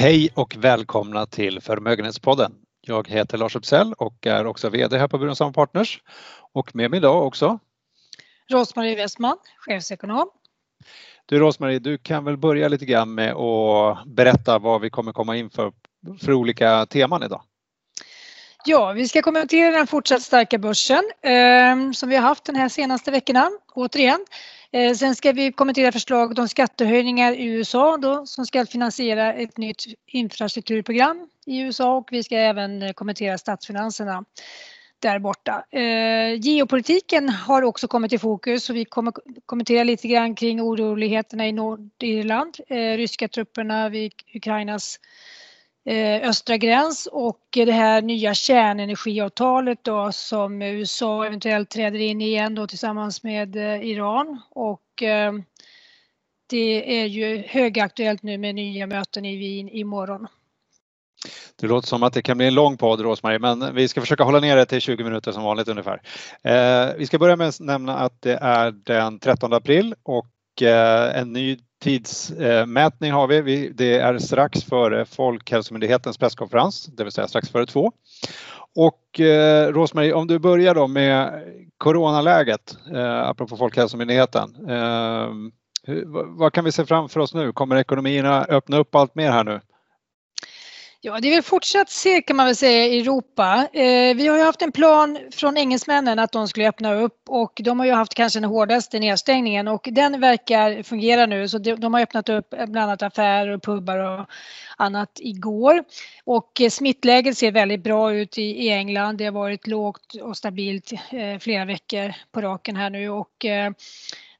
Hej och välkomna till Förmögenhetspodden. Jag heter Lars Uppsell och är också VD här på Burenstam Partners. Och med mig idag också Rosmarie Westman, chefsekonom. Du Rosmarie, du kan väl börja lite grann med att berätta vad vi kommer komma in för, för olika teman idag. Ja, vi ska kommentera den fortsatt starka börsen eh, som vi har haft den här senaste veckorna, återigen. Eh, sen ska vi kommentera förslaget om skattehöjningar i USA då, som ska finansiera ett nytt infrastrukturprogram i USA och vi ska även kommentera statsfinanserna där borta. Eh, geopolitiken har också kommit i fokus och vi kommer kommentera lite grann kring oroligheterna i Nordirland, eh, ryska trupperna vid Ukrainas Eh, östra gräns och det här nya kärnenergiavtalet då som USA eventuellt träder in igen då tillsammans med eh, Iran och eh, det är ju högaktuellt nu med nya möten i Wien imorgon. Det låter som att det kan bli en lång podd Rosmarie, men vi ska försöka hålla ner det till 20 minuter som vanligt ungefär. Eh, vi ska börja med att nämna att det är den 13 april och eh, en ny tidsmätning har vi. Det är strax före Folkhälsomyndighetens presskonferens, det vill säga strax före två. Och eh, Rosmarie, om du börjar då med coronaläget, eh, apropå Folkhälsomyndigheten. Eh, vad kan vi se framför oss nu? Kommer ekonomierna öppna upp allt mer här nu? Ja, det är väl fortsatt segt kan man väl säga i Europa. Eh, vi har ju haft en plan från engelsmännen att de skulle öppna upp och de har ju haft kanske den hårdaste nedstängningen och den verkar fungera nu så de, de har öppnat upp bland annat affärer och pubbar och annat igår. Och eh, smittläget ser väldigt bra ut i, i England. Det har varit lågt och stabilt eh, flera veckor på raken här nu och eh,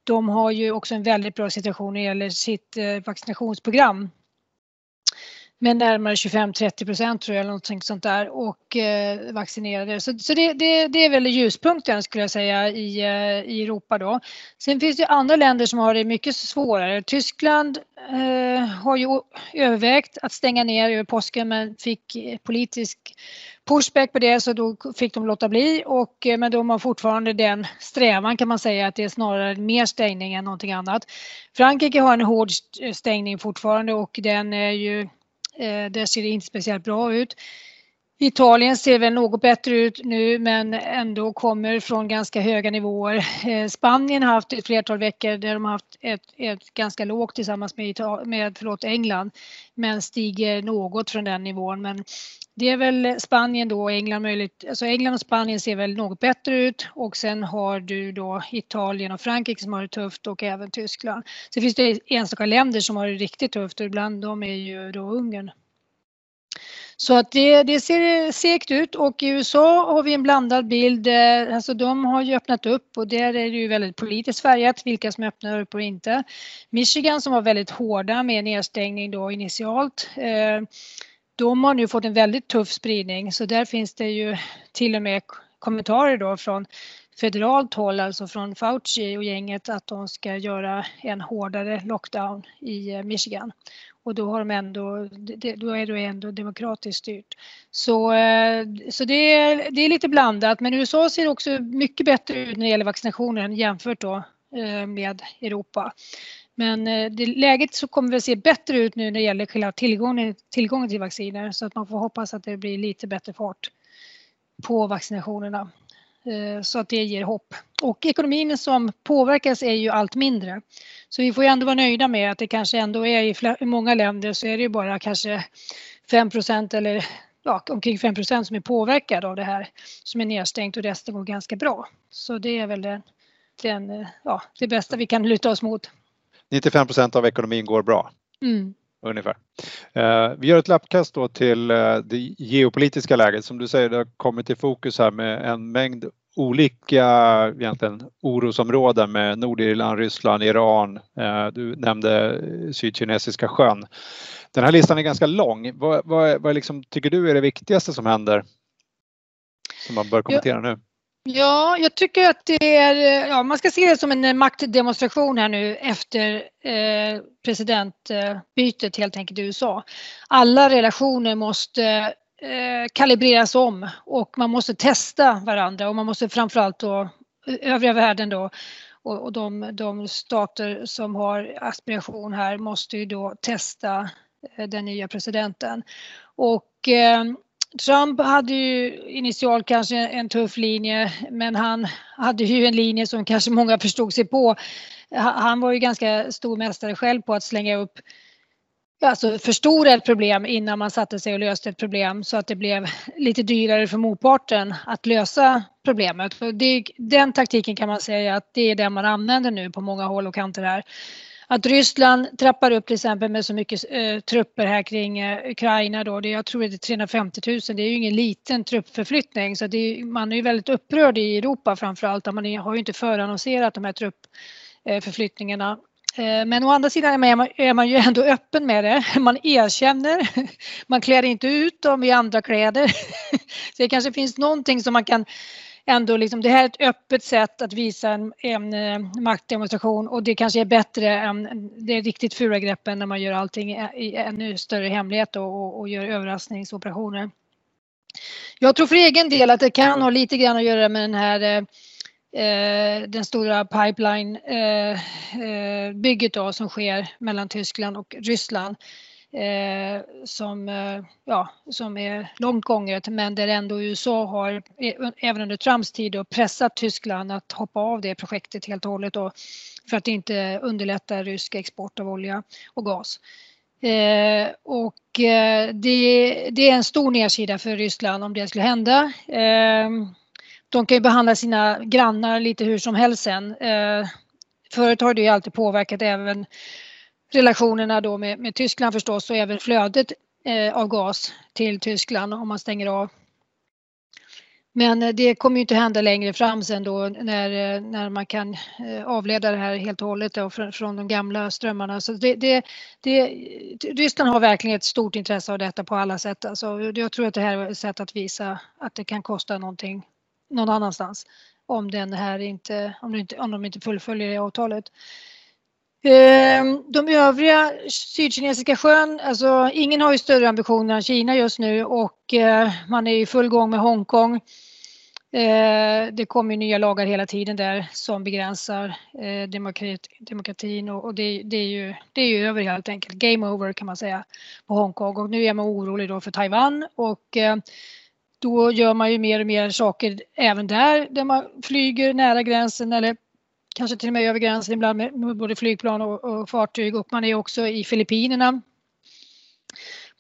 de har ju också en väldigt bra situation när det gäller sitt eh, vaccinationsprogram med närmare 25-30 procent tror jag, eller något sånt där och eh, vaccinerade. Så, så det, det, det, är väl ljuspunkten skulle jag säga i, eh, i Europa då. Sen finns det andra länder som har det mycket svårare. Tyskland eh, har ju övervägt att stänga ner över påsken men fick eh, politisk pushback på det så då fick de låta bli och eh, men de har fortfarande den strävan kan man säga att det är snarare mer stängning än någonting annat. Frankrike har en hård stängning fortfarande och den är ju Eh, där ser det inte speciellt bra ut. Italien ser väl något bättre ut nu men ändå kommer från ganska höga nivåer. Eh, Spanien har haft ett flertal veckor där de har haft ett, ett ganska lågt tillsammans med, Ital med förlåt, England men stiger något från den nivån. Men det är väl Spanien då och England möjligt. Alltså England och Spanien ser väl något bättre ut och sen har du då Italien och Frankrike som har det tufft och även Tyskland. Sen finns det enstaka länder som har det riktigt tufft och ibland de är ju då Ungern. Så att det, det ser segt ut och i USA har vi en blandad bild. Eh, alltså de har ju öppnat upp och där är det ju väldigt politiskt färgat vilka som öppnar upp och inte. Michigan som var väldigt hårda med nedstängning då initialt. Eh, de har nu fått en väldigt tuff spridning så där finns det ju till och med kommentarer då från federalt håll, alltså från Fauci och gänget att de ska göra en hårdare lockdown i eh, Michigan och då har de ändå, då är det ändå demokratiskt styrt. Så, eh, så det, är, det är lite blandat men USA ser också mycket bättre ut när det gäller vaccinationen jämfört då eh, med Europa. Men eh, det, läget så kommer vi se bättre ut nu när det gäller själva tillgången, tillgången till vacciner så att man får hoppas att det blir lite bättre fart på vaccinationerna. Eh, så att det ger hopp. Och ekonomin som påverkas är ju allt mindre. Så vi får ju ändå vara nöjda med att det kanske ändå är i, många länder så är det ju bara kanske 5% eller ja, omkring 5% som är påverkade av det här som är nedstängt och resten går ganska bra. Så det är väl den, den, ja, det bästa vi kan luta oss mot. 95% av ekonomin går bra. Mm ungefär. Eh, vi gör ett lappkast då till eh, det geopolitiska läget. Som du säger, det har kommit i fokus här med en mängd olika egentligen orosområden med Nordirland, Ryssland, Iran. Eh, du nämnde Sydkinesiska sjön. Den här listan är ganska lång. Vad, vad, vad liksom, tycker du är det viktigaste som händer? Som man bör kommentera nu. Ja, jag tycker att det är, ja, man ska se det som en maktdemonstration här nu efter eh, presidentbytet helt enkelt i USA. Alla relationer måste eh, Eh, kalibreras om och man måste testa varandra och man måste framförallt då eh, övriga världen då och, och de, de stater som har aspiration här måste ju då testa eh, den nya presidenten. Och Trump hade ju initialt kanske en tuff linje men han hade ju en linje som kanske många förstod sig på. Han var ju ganska stor mästare själv på att slänga upp alltså förstora ett problem innan man satte sig och löste ett problem så att det blev lite dyrare för motparten att lösa problemet. Det, den taktiken kan man säga att det är den man använder nu på många håll och kanter här. Att Ryssland trappar upp till exempel med så mycket eh, trupper här kring eh, Ukraina då, det, jag tror det är 350 000, det är ju ingen liten truppförflyttning så det, man är ju väldigt upprörd i Europa framförallt, man har ju inte förannonserat de här truppförflyttningarna eh, Eh, men å andra sidan är man, är man ju ändå öppen med det. Man erkänner, man klär inte ut dem i andra kläder. Så det kanske finns någonting som man kan ändå liksom, det här är ett öppet sätt att visa en, en, eh, maktdemonstration och det kanske är bättre än det riktigt fula greppen när man gör allting i ännu större hemlighet och, och gör överraskningsoperationer. Jag tror för egen del att det kan ha lite grann att göra med den här Eh, Eh, den stora pipelinebygget eh, eh, som sker mellan Tyskland och Ryssland. Eh, som, eh, ja, som är långt gånget men där ändå USA har även under Trumps tid då, pressat Tyskland att hoppa av det projektet helt och hållet då, för att inte underlätta rysk export av olja och gas. Eh, och eh, det, det, är en stor nedsida för Ryssland om det skulle hända. Eh, de kan ju behandla sina grannar lite hur som helst sen. Eh, förut har det ju alltid påverkat även relationerna då med, med Tyskland förstås och även flödet eh, av gas till Tyskland om man stänger av. Men eh, det kommer ju inte hända längre fram sen då när, eh, när man kan eh, avleda det här helt och hållet då från, från de gamla strömmarna. Så det, det, det, Ryssland har verkligen ett stort intresse av detta på alla sätt. Alltså, jag tror att det här är ett sätt att visa att det kan kosta någonting någon annanstans om, den här inte, om, de inte, om de inte fullföljer det avtalet. Ehm, de övriga Sydkinesiska sjön, alltså ingen har ju större ambitioner än Kina just nu och eh, man är i full gång med Hongkong. Eh, det kommer nya lagar hela tiden där som begränsar eh, demokratin och det, det, är ju, det är ju över helt enkelt. Game over kan man säga på Hongkong och nu är man orolig då för Taiwan och då gör man ju mer och mer saker även där, där man flyger nära gränsen eller kanske till och med över gränsen ibland med, både flygplan och, och fartyg och man är också i Filippinerna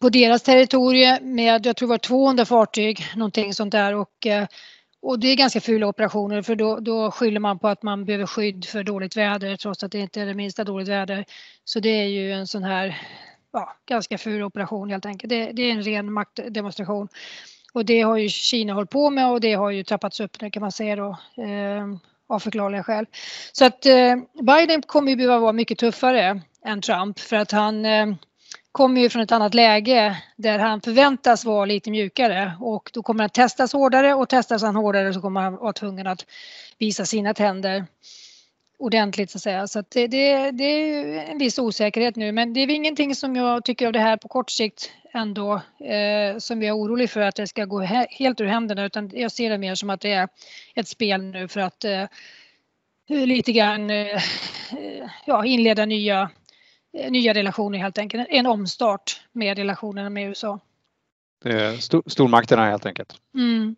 på deras territorium med, jag tror det var 200 fartyg, någonting sånt där och, eh, och det är ganska fula operationer för då, då skyller man på att man behöver skydd för dåligt väder trots att det inte är det minsta dåligt väder. Så det är ju en sån här ja, ganska ful operation helt enkelt. Det, det är en ren maktdemonstration. Och det har ju Kina hållit på med och det har ju trappats upp nu kan man säga då eh, av förklarliga skäl. Så att eh, Biden kommer ju behöva vara mycket tuffare än Trump för att han eh, kommer ju från ett annat läge där han förväntas vara lite mjukare och då kommer han testas hårdare och testas han hårdare så kommer han vara tvungen att visa sina tänder ordentligt så att säga. Så att det, det, det är en viss osäkerhet nu men det är ingenting som jag tycker av det här på kort sikt ändå eh, som jag är orolig för att det ska gå he helt ur händerna utan jag ser det mer som att det är ett spel nu för att eh, lite grann eh, ja, inleda nya, eh, nya relationer helt enkelt. En omstart med relationerna med USA. Stor, stormakterna helt enkelt. Mm.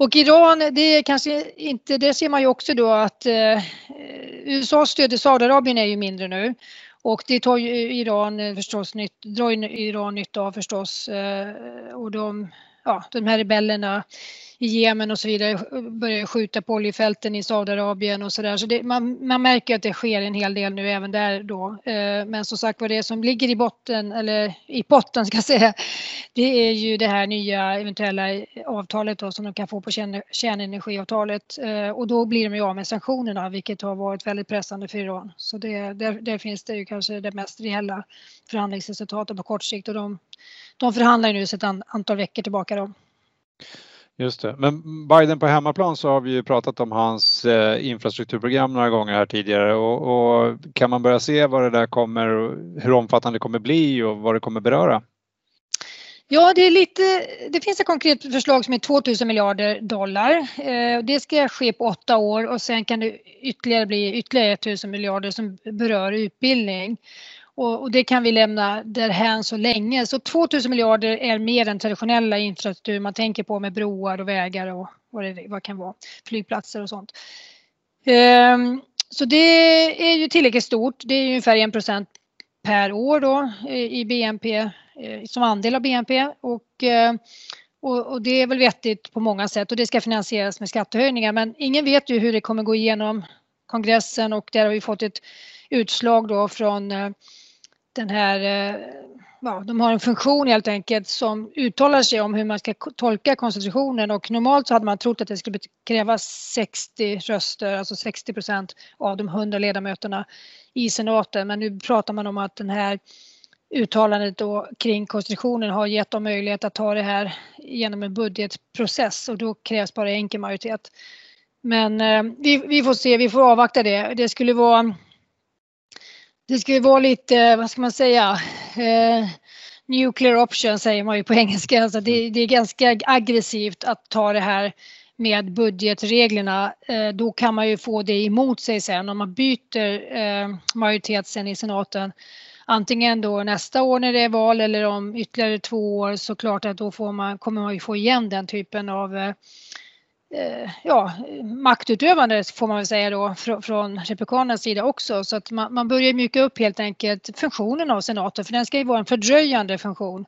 Och Iran, det är kanske inte, det ser man ju också då att eh, USAs stöd till Saudiarabien är ju mindre nu. Och det tar ju Iran eh, förstås nytt, drar Iran nytta av förstås eh, och de, ja, de här rebellerna i Jemen och så vidare börjar skjuta på oljefälten i Saudiarabien och sådär. Så, så man, man märker att det sker en hel del nu även där då. Eh, men som sagt var det som ligger i botten, eller i potten ska jag säga, det är ju det här nya eventuella avtalet då som de kan få på kärnenergiavtalet eh, och då blir de ju av med sanktionerna vilket har varit väldigt pressande för Iran. Så det, där, där finns det ju kanske det mest reella förhandlingsresultatet på kort sikt och de, de förhandlar ju nu sedan ett antal veckor tillbaka. Då. Just det. Men Biden på hemmaplan så har vi ju pratat om hans eh, infrastrukturprogram några gånger här tidigare och, och, kan man börja se vad det där kommer, hur omfattande det kommer bli och vad det kommer beröra? Ja, det, är lite, det finns ett konkret förslag som är 2000 miljarder dollar. Eh, det ska ske på åtta år och sen kan det ytterligare bli ytterligare 1000 miljarder som berör utbildning. Och, och, det kan vi lämna därhän så länge. Så 2000 miljarder är mer än traditionella infrastruktur man tänker på med broar och vägar och vad det vad kan vara, flygplatser och sånt. Ehm, så det är ju tillräckligt stort. Det är ungefär 1 procent per år då eh, i BNP eh, som andel av BNP och, eh, och, och, det är väl vettigt på många sätt och det ska finansieras med skattehöjningar men ingen vet ju hur det kommer gå igenom kongressen och där har vi fått ett utslag då från eh, den här eh, ja, de har en funktion helt enkelt som uttalar sig om hur man ska tolka konstitutionen och normalt så hade man trott att det skulle krävas 60 röster, alltså 60 procent av de 100 ledamöterna i senaten. Men nu pratar man om att den här uttalandet då kring konstitutionen har gett dem möjlighet att ta det här genom en budgetprocess och då krävs bara enkel majoritet. Men eh, vi, vi får se, vi får avvakta det. Det skulle vara det ska ju vara lite, eh, vad ska man säga, eh, nuclear option säger man ju på engelska. Alltså det, det, är ganska aggressivt att ta det här med budgetreglerna. Eh, då kan man ju få det emot sig sen om man byter eh, majoritet sen i senaten. Antingen då nästa år när det är val eller om ytterligare två år så klart att då får man, kommer man ju få igen den typen av Eh, ja, maktutövande får man väl säga då från Republikanernas sida också så att man, man börjar mjuka upp helt enkelt funktionen av senaten för den ska ju vara en fördröjande funktion.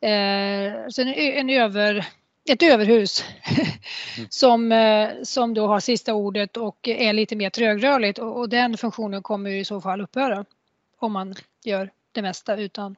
Eh, så en, en över, ett överhus mm. som, eh, som då har sista ordet och är lite mer trögrörligt och, och den funktionen kommer i så fall upphöra om man gör det mesta utan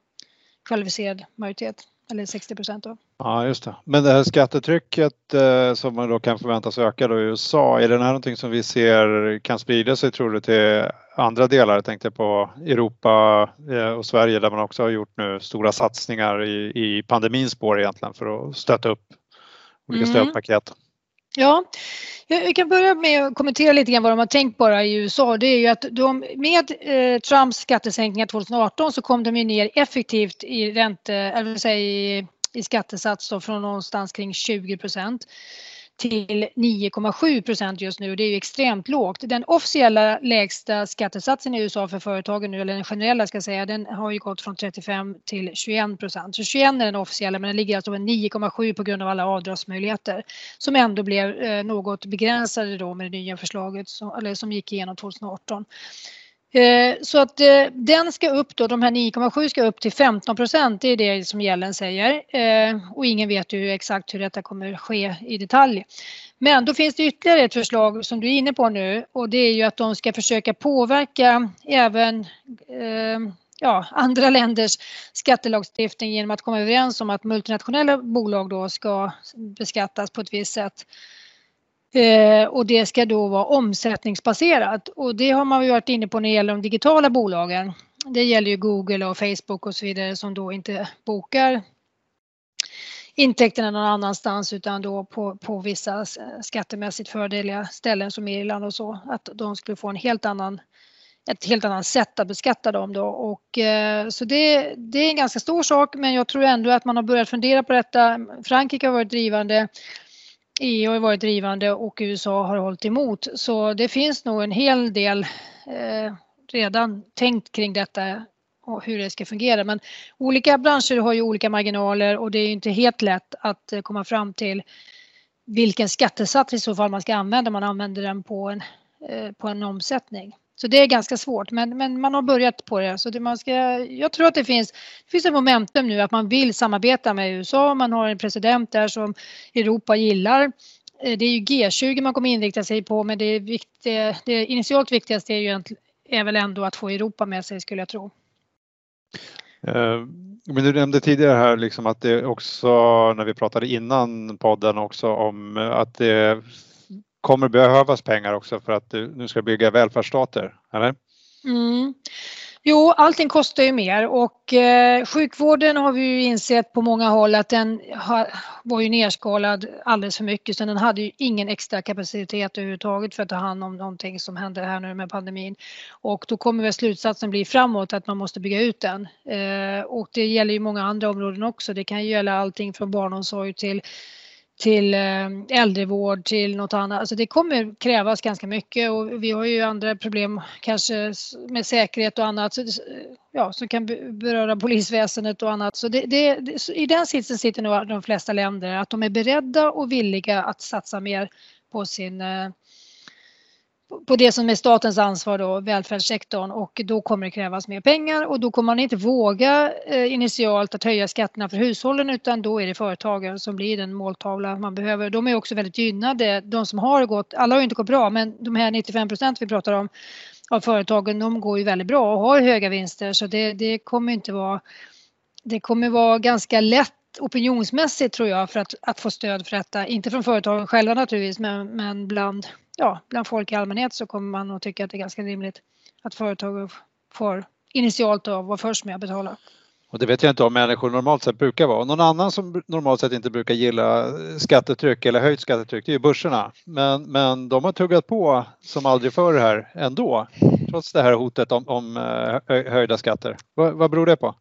kvalificerad majoritet eller 60 procent då. Ja, just det. Men det här skattetrycket eh, som man då kan förväntas öka då i USA, är det här någonting som vi ser kan sprida sig tror du till andra delar? Jag tänkte på Europa eh, och Sverige där man också har gjort nu stora satsningar i, i pandemins spår egentligen för att stötta upp olika mm. stödpaket. Ja, vi kan börja med att kommentera lite grann vad de har tänkt bara i USA. Det är ju att de, med eh, Trumps skattesänkningar 2018 så kom de ju ner effektivt i ränte, eller säga i, i skattesats då, från någonstans kring 20 procent till 9,7 procent just nu. Det är ju extremt lågt. Den officiella lägsta skattesatsen i USA för företagen nu, eller den generella ska jag säga, den har ju gått från 35 till 21 procent. Så 21 är den officiella men den ligger alltså på 9,7 på grund av alla avdragsmöjligheter som ändå blev eh, något begränsade då med det nya förslaget som, eller som gick igenom 2018. Eh, så att eh, den ska upp då, de här 9,7 ska upp till 15 procent, det är det som gällen säger. Eh, och ingen vet ju exakt hur detta kommer ske i detalj. Men då finns det ytterligare ett förslag som du är inne på nu och det är ju att de ska försöka påverka även ja, andra länders skattelagstiftning genom att komma överens om att multinationella bolag då ska beskattas på ett visst sätt. Eh, och det ska då vara omsättningsbaserat och det har man ju varit inne på när det gäller de digitala bolagen. Det gäller ju Google och Facebook och så vidare som då inte bokar intäkterna någon annanstans utan då på, på vissa skattemässigt fördeliga ställen som Irland och så. Att de skulle få en helt annan, ett helt annat sätt att beskatta dem då. Och, eh, så det, det är en ganska stor sak men jag tror ändå att man har börjat fundera på detta. Frankrike har varit drivande EU har varit drivande och USA har hållit emot. Så det finns nog en hel del eh, redan tänkt kring detta och hur det ska fungera. Men olika branscher har ju olika marginaler och det är inte helt lätt att eh, komma fram till vilken skattesats i så fall man ska använda om man använder den på en, eh, på en omsättning. Så det är ganska svårt, men, men man har börjat på det. Så det man ska, jag tror att det finns, det finns ett momentum nu att man vill samarbeta med USA. Man har en president där som Europa gillar. Eh, det är ju G20 man kommer inrikta sig på, men det, viktiga, det initialt viktigaste är, ju, är väl ändå att få Europa med sig skulle jag tro. Eh, men du nämnde tidigare här liksom att det också, när vi pratade innan podden också om att det kommer behövas pengar också för att du nu ska bygga välfärdsstater, eller? Mm. Jo, allting kostar ju mer och eh, sjukvården har vi ju insett på många håll att den ha, var ju nerskalad alldeles för mycket så den hade ju ingen extra kapacitet överhuvudtaget för att ta hand om någonting som händer här nu med pandemin. Och då kommer väl slutsatsen bli framåt att man måste bygga ut den. Eh, och det gäller ju många andra områden också. Det kan ju gälla allting från barnomsorg till till eh, äldrevård, till något annat. Alltså det kommer krävas ganska mycket och vi har ju andra problem kanske med säkerhet och annat ja, som kan beröra polisväsendet och annat. Så det, det, I den sitsen sitter nog de flesta länder, att de är beredda och villiga att satsa mer på sin eh, på det som är statens ansvar då, välfärdssektorn och då kommer det krävas mer pengar och då kommer man inte våga eh, initialt att höja skatterna för hushållen utan då är det företagen som blir den måltavla man behöver. De är också väldigt gynnade, de som har gått, alla har inte gått bra men de här 95 procent vi pratar om av företagen de går ju väldigt bra och har höga vinster så det, det kommer inte vara det kommer vara ganska lätt opinionsmässigt tror jag för att, att få stöd för detta. Inte från företagen själva naturligtvis men, men bland ja, bland folk i allmänhet så kommer man att tycka att det är ganska rimligt att företagen får initialt då vara först med att betala. Och det vet jag inte om människor normalt sett brukar vara. Någon annan som normalt sett inte brukar gilla skattetryck eller höjt skattetryck det är ju börserna. Men, men de har tuggat på som aldrig förr här ändå. Trots det här hotet om, om eh, höjda skatter. Vad, vad beror det på?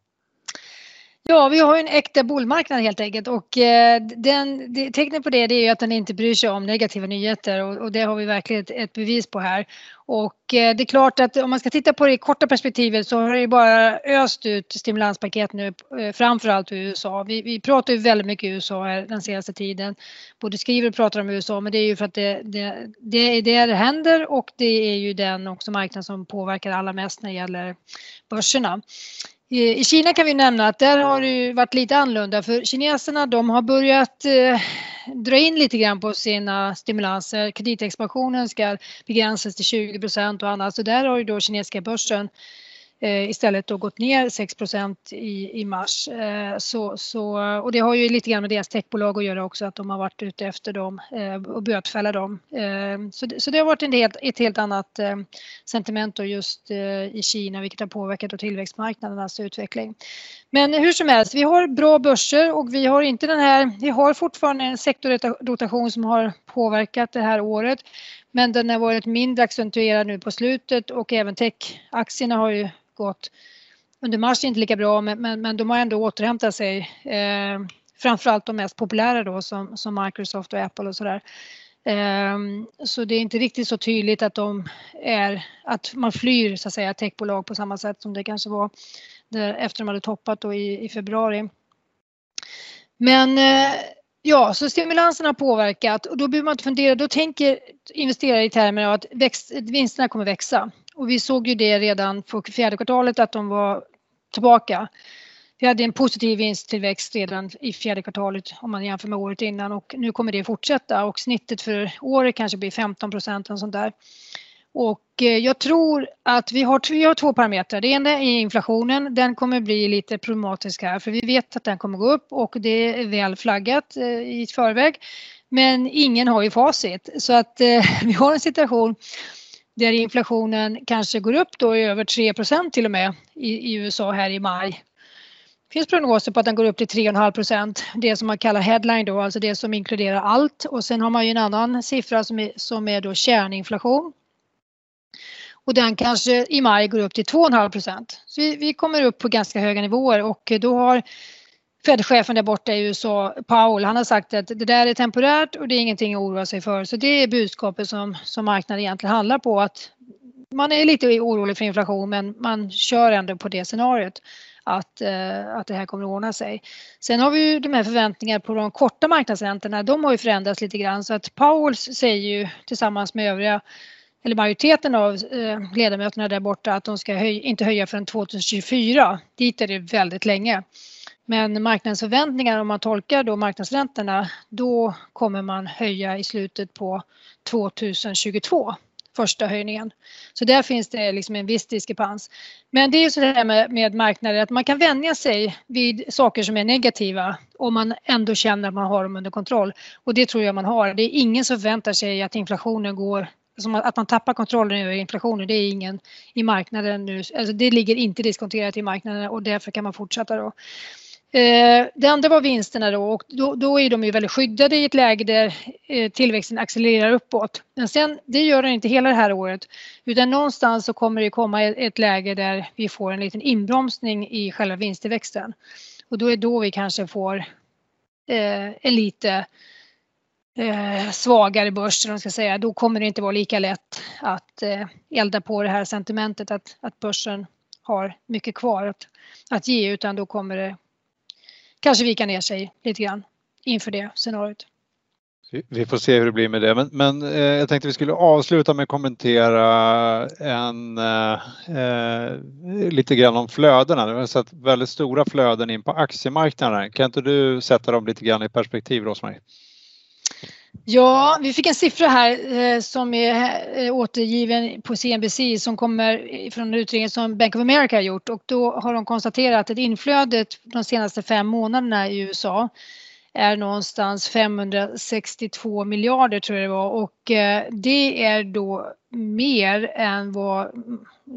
Ja, vi har en äkta bullmarknad helt enkelt och eh, den, det, tecknet på det, det är ju att den inte bryr sig om negativa nyheter och, och det har vi verkligen ett, ett, bevis på här. Och eh, det är klart att om man ska titta på det i korta perspektivet så har det bara öst ut stimulanspaket nu, eh, framförallt i USA. Vi, vi pratar ju väldigt mycket USA här den senaste tiden. Både skriver och pratar om USA men det är ju för att det, det, det är det det händer och det är ju den också marknad som påverkar allra mest när det gäller börserna. I Kina kan vi nämna att där har det varit lite annorlunda för kineserna de har börjat eh, dra in lite grann på sina stimulanser. Kreditexpansionen ska begränsas till 20 procent och annat så där har ju då kinesiska börsen Eh, istället då gått ner 6 i, i mars. Eh, så, så, och det har ju lite grann med deras techbolag att göra också att de har varit ute efter dem eh, och bötfälla dem. Eh, så, så det har varit en helt, ett helt annat eh, sentiment då just i Kina vilket har påverkat tillväxtmarknadernas utveckling. Men hur som helst, vi har bra börser och vi har inte den här, vi har fortfarande en sektorrotation som har påverkat det här året. Men den har varit mindre accentuerad nu på slutet och även techaktierna har ju gått under mars inte lika bra men, men, men de har ändå återhämtat sig. Eh, framförallt de mest populära då som, som Microsoft och Apple och sådär. Eh, så det är inte riktigt så tydligt att de är, att man flyr så att säga techbolag på samma sätt som det kanske var där, efter de hade toppat då i, i februari. Men eh, Ja, så stimulansen har påverkat och då behöver man inte fundera, då tänker investerare i termer av att växt, vinsterna kommer växa. Och vi såg ju det redan på fjärde kvartalet att de var tillbaka. Vi hade en positiv vinsttillväxt redan i fjärde kvartalet om man jämför med året innan och nu kommer det fortsätta och snittet för året kanske blir 15 procent och sånt där. Och eh, jag tror att vi har, vi har två parametrar. Det ena är inflationen. Den kommer bli lite problematisk här för vi vet att den kommer gå upp och det är väl flaggat eh, i förväg. Men ingen har ju facit så att eh, vi har en situation där inflationen kanske går upp då i över 3% till och med i, i USA här i maj. Det finns prognoser på att den går upp till 3,5. Det som man kallar headline då, alltså det som inkluderar allt. Och sen har man ju en annan siffra som är, som är då kärninflation. Och den kanske i maj går upp till 2,5. Så vi, vi, kommer upp på ganska höga nivåer och då har Fed-chefen där borta i USA, Powell, han har sagt att det där är temporärt och det är ingenting att oroa sig för. Så det är budskapet som, som marknaden egentligen handlar på att man är lite orolig för inflation men man kör ändå på det scenariot att, eh, att det här kommer att ordna sig. Sen har vi ju de här förväntningarna på de korta marknadsräntorna, de har ju förändrats lite grann så att Powell säger ju tillsammans med övriga eller majoriteten av eh, ledamöterna där borta att de ska höj, inte höja förrän 2024. Dit är det väldigt länge. Men marknadsförväntningar om man tolkar då marknadsräntorna då kommer man höja i slutet på 2022 första höjningen. Så där finns det liksom en viss diskrepans. Men det är ju så där med, med marknader att man kan vänja sig vid saker som är negativa om man ändå känner att man har dem under kontroll. Och det tror jag man har. Det är ingen som förväntar sig att inflationen går som att man tappar kontrollen över inflationen, det är ingen i marknaden nu. Alltså det ligger inte diskonterat i marknaden och därför kan man fortsätta då. Eh, det andra var vinsterna då och då, då, är de ju väldigt skyddade i ett läge där eh, tillväxten accelererar uppåt. Men sen, det gör den inte hela det här året utan någonstans så kommer det komma ett läge där vi får en liten inbromsning i själva vinsttillväxten. Och då är då vi kanske får eh, en lite eh, svagare börs, de ska säga, då kommer det inte vara lika lätt att eh, elda på det här sentimentet att, att börsen har mycket kvar att, att ge utan då kommer det kanske vika ner sig lite grann inför det scenariot. Vi får se hur det blir med det, men, men eh, jag tänkte vi skulle avsluta med att kommentera en, eh, eh lite grann om flödena. Vi har sett väldigt stora flöden in på aktiemarknaden. Kan inte du sätta dem lite grann i perspektiv, Rosmarie? Ja, vi fick en siffra här eh, som är eh, återgiven på CNBC som kommer från en utredning som Bank of America har gjort och då har de konstaterat att inflödet de senaste fem månaderna i USA är någonstans 562 miljarder tror jag det var och eh, det är då mer än vad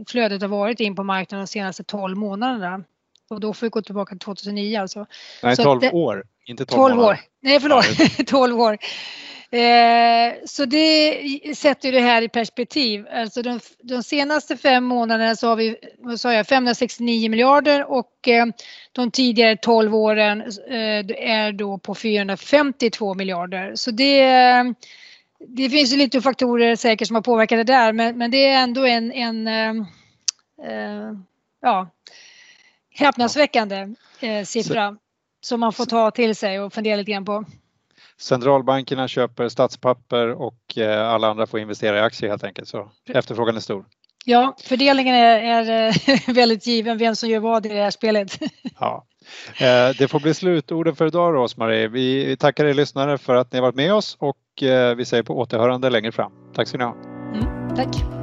flödet har varit in på marknaden de senaste 12 månaderna. Och då får vi gå tillbaka till 2009 alltså. Nej, 12 det, år, inte 12, 12 år. Nej, förlåt, 12 år. Eh, så det sätter det här i perspektiv. Alltså de, de, senaste fem månaderna så har vi vad sa jag, 569 miljarder och eh, de tidigare 12 åren eh, är då på 452 miljarder. Så det, det finns ju lite faktorer säkert som har påverkat det där men, men det är ändå en, en ja, häpnadsväckande siffra som man får ta till sig och fundera lite grann på. Centralbankerna köper statspapper och eh, alla andra får investera i aktier helt enkelt så efterfrågan är stor. Ja, fördelningen är, är eh, väldigt given vem som gör vad i det här spelet. Ja. Eh, det får bli slutorden för idag Rosmarie. Vi tackar er lyssnare för att ni har varit med oss och vi säger på återhörande längre fram. Tack ska ni ha. Mm, tack.